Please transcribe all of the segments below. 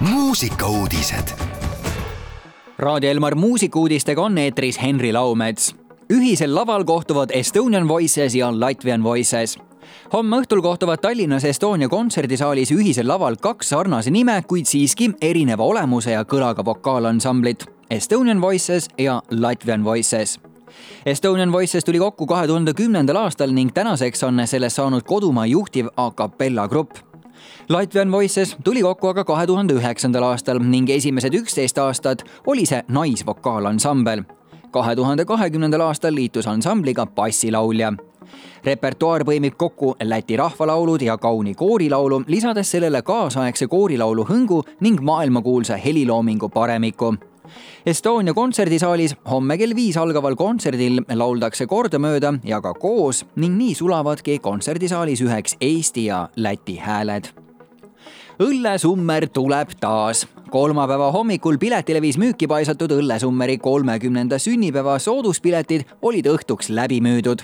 muusikauudised. Raadio Elmar muusikuudistega on eetris Henri Laumets. ühisel laval kohtuvad Estonian Voices ja Latvian Voices. homme õhtul kohtuvad Tallinnas Estonia kontserdisaalis ühisel laval kaks sarnase nime, kuid siiski erineva olemuse ja kõlaga vokaalansamblit Estonian Voices ja Latvian Voices Estonian Voices tuli kokku kahe tuhande kümnendal aastal ning tänaseks on sellest saanud kodumaa juhtiv a capella grupp Latvian Voices tuli kokku aga kahe tuhande üheksandal aastal ning esimesed üksteist aastat oli see naisvokaalansambel. kahe tuhande kahekümnendal aastal liitus ansambliga bassilaulja repertuaar põimib kokku Läti rahvalaulud ja kauni koorilaulu, lisades sellele kaasaegse koorilaulu hõngu ning maailmakuulsa heliloomingu paremiku Estonia kontserdisaalis homme kell viis algaval kontserdil lauldakse kordamööda ja ka koos ning nii sulavadki kontserdisaalis üheks Eesti ja Läti hääled. õllesummer tuleb taas. kolmapäeva hommikul Piletilevis müüki paisatud Õllesummeri kolmekümnenda sünnipäeva sooduspiletid olid õhtuks läbi müüdud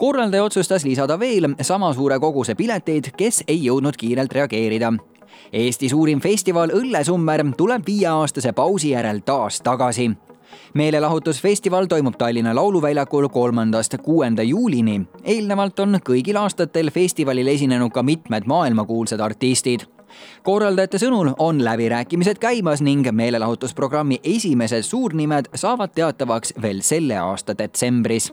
korraldaja otsustas lisada veel sama suure koguse pileteid, kes ei jõudnud kiirelt reageerida Eesti suurim festival Õllesummer tuleb viieaastase pausi järel taas tagasi meelelahutusfestival toimub Tallinna Lauluväljakul kolmandast kuuenda juulini. eelnevalt on kõigil aastatel festivalil esinenud ka mitmed maailmakuulsad artistid. korraldajate sõnul on läbirääkimised käimas ning meelelahutusprogrammi esimesed suurnimed saavad teatavaks veel selle aasta detsembris.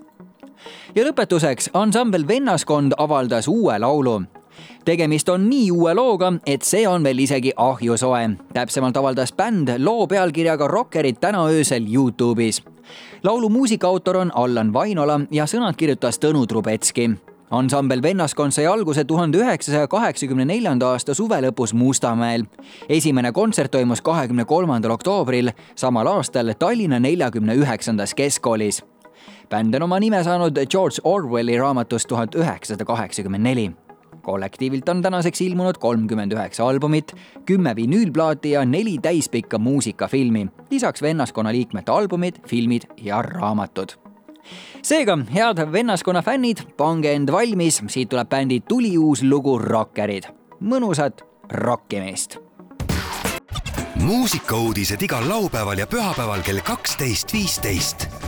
ja lõpetuseks ansambel Vennaskond avaldas uue laulu tegemist on nii uue looga, et see on veel isegi ahjusoe. täpsemalt avaldas bänd loo pealkirjaga Rockerid täna öösel Youtube'is. laulu muusika autor on Allan Vainola ja sõnad kirjutas Tõnu Trubetski ansambel Vennaskond sai alguse tuhande üheksasaja kaheksakümne neljanda aasta suve lõpus Mustamäel. esimene kontsert toimus kahekümne kolmandal oktoobril samal aastal Tallinna neljakümne üheksandas keskkoolis. bänd on oma nime saanud George Orwelli raamatust tuhat üheksasada kaheksakümmend neli kollektiivilt on tänaseks ilmunud kolmkümmend üheksa albumit, kümme vinüülplaati ja neli täispikka muusikafilmi, lisaks vennaskonna liikmete albumid, filmid ja raamatud seega, head vennaskonna fännid, pange end valmis, siit tuleb bändi tuliuus lugu Rockerid. mõnusat rokkimist. muusikauudised igal laupäeval ja pühapäeval kell kaksteist, viisteist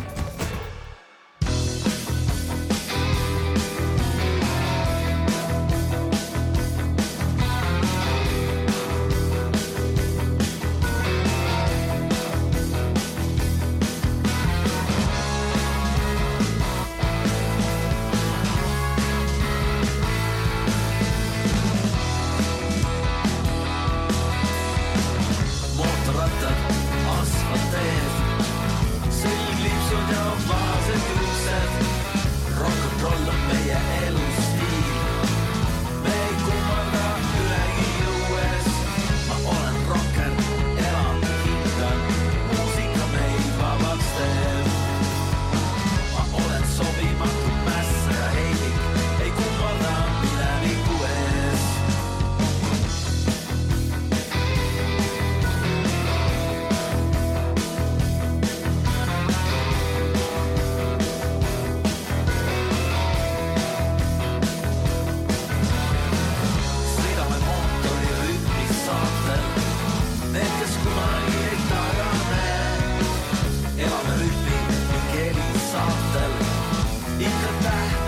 Ik ga daar.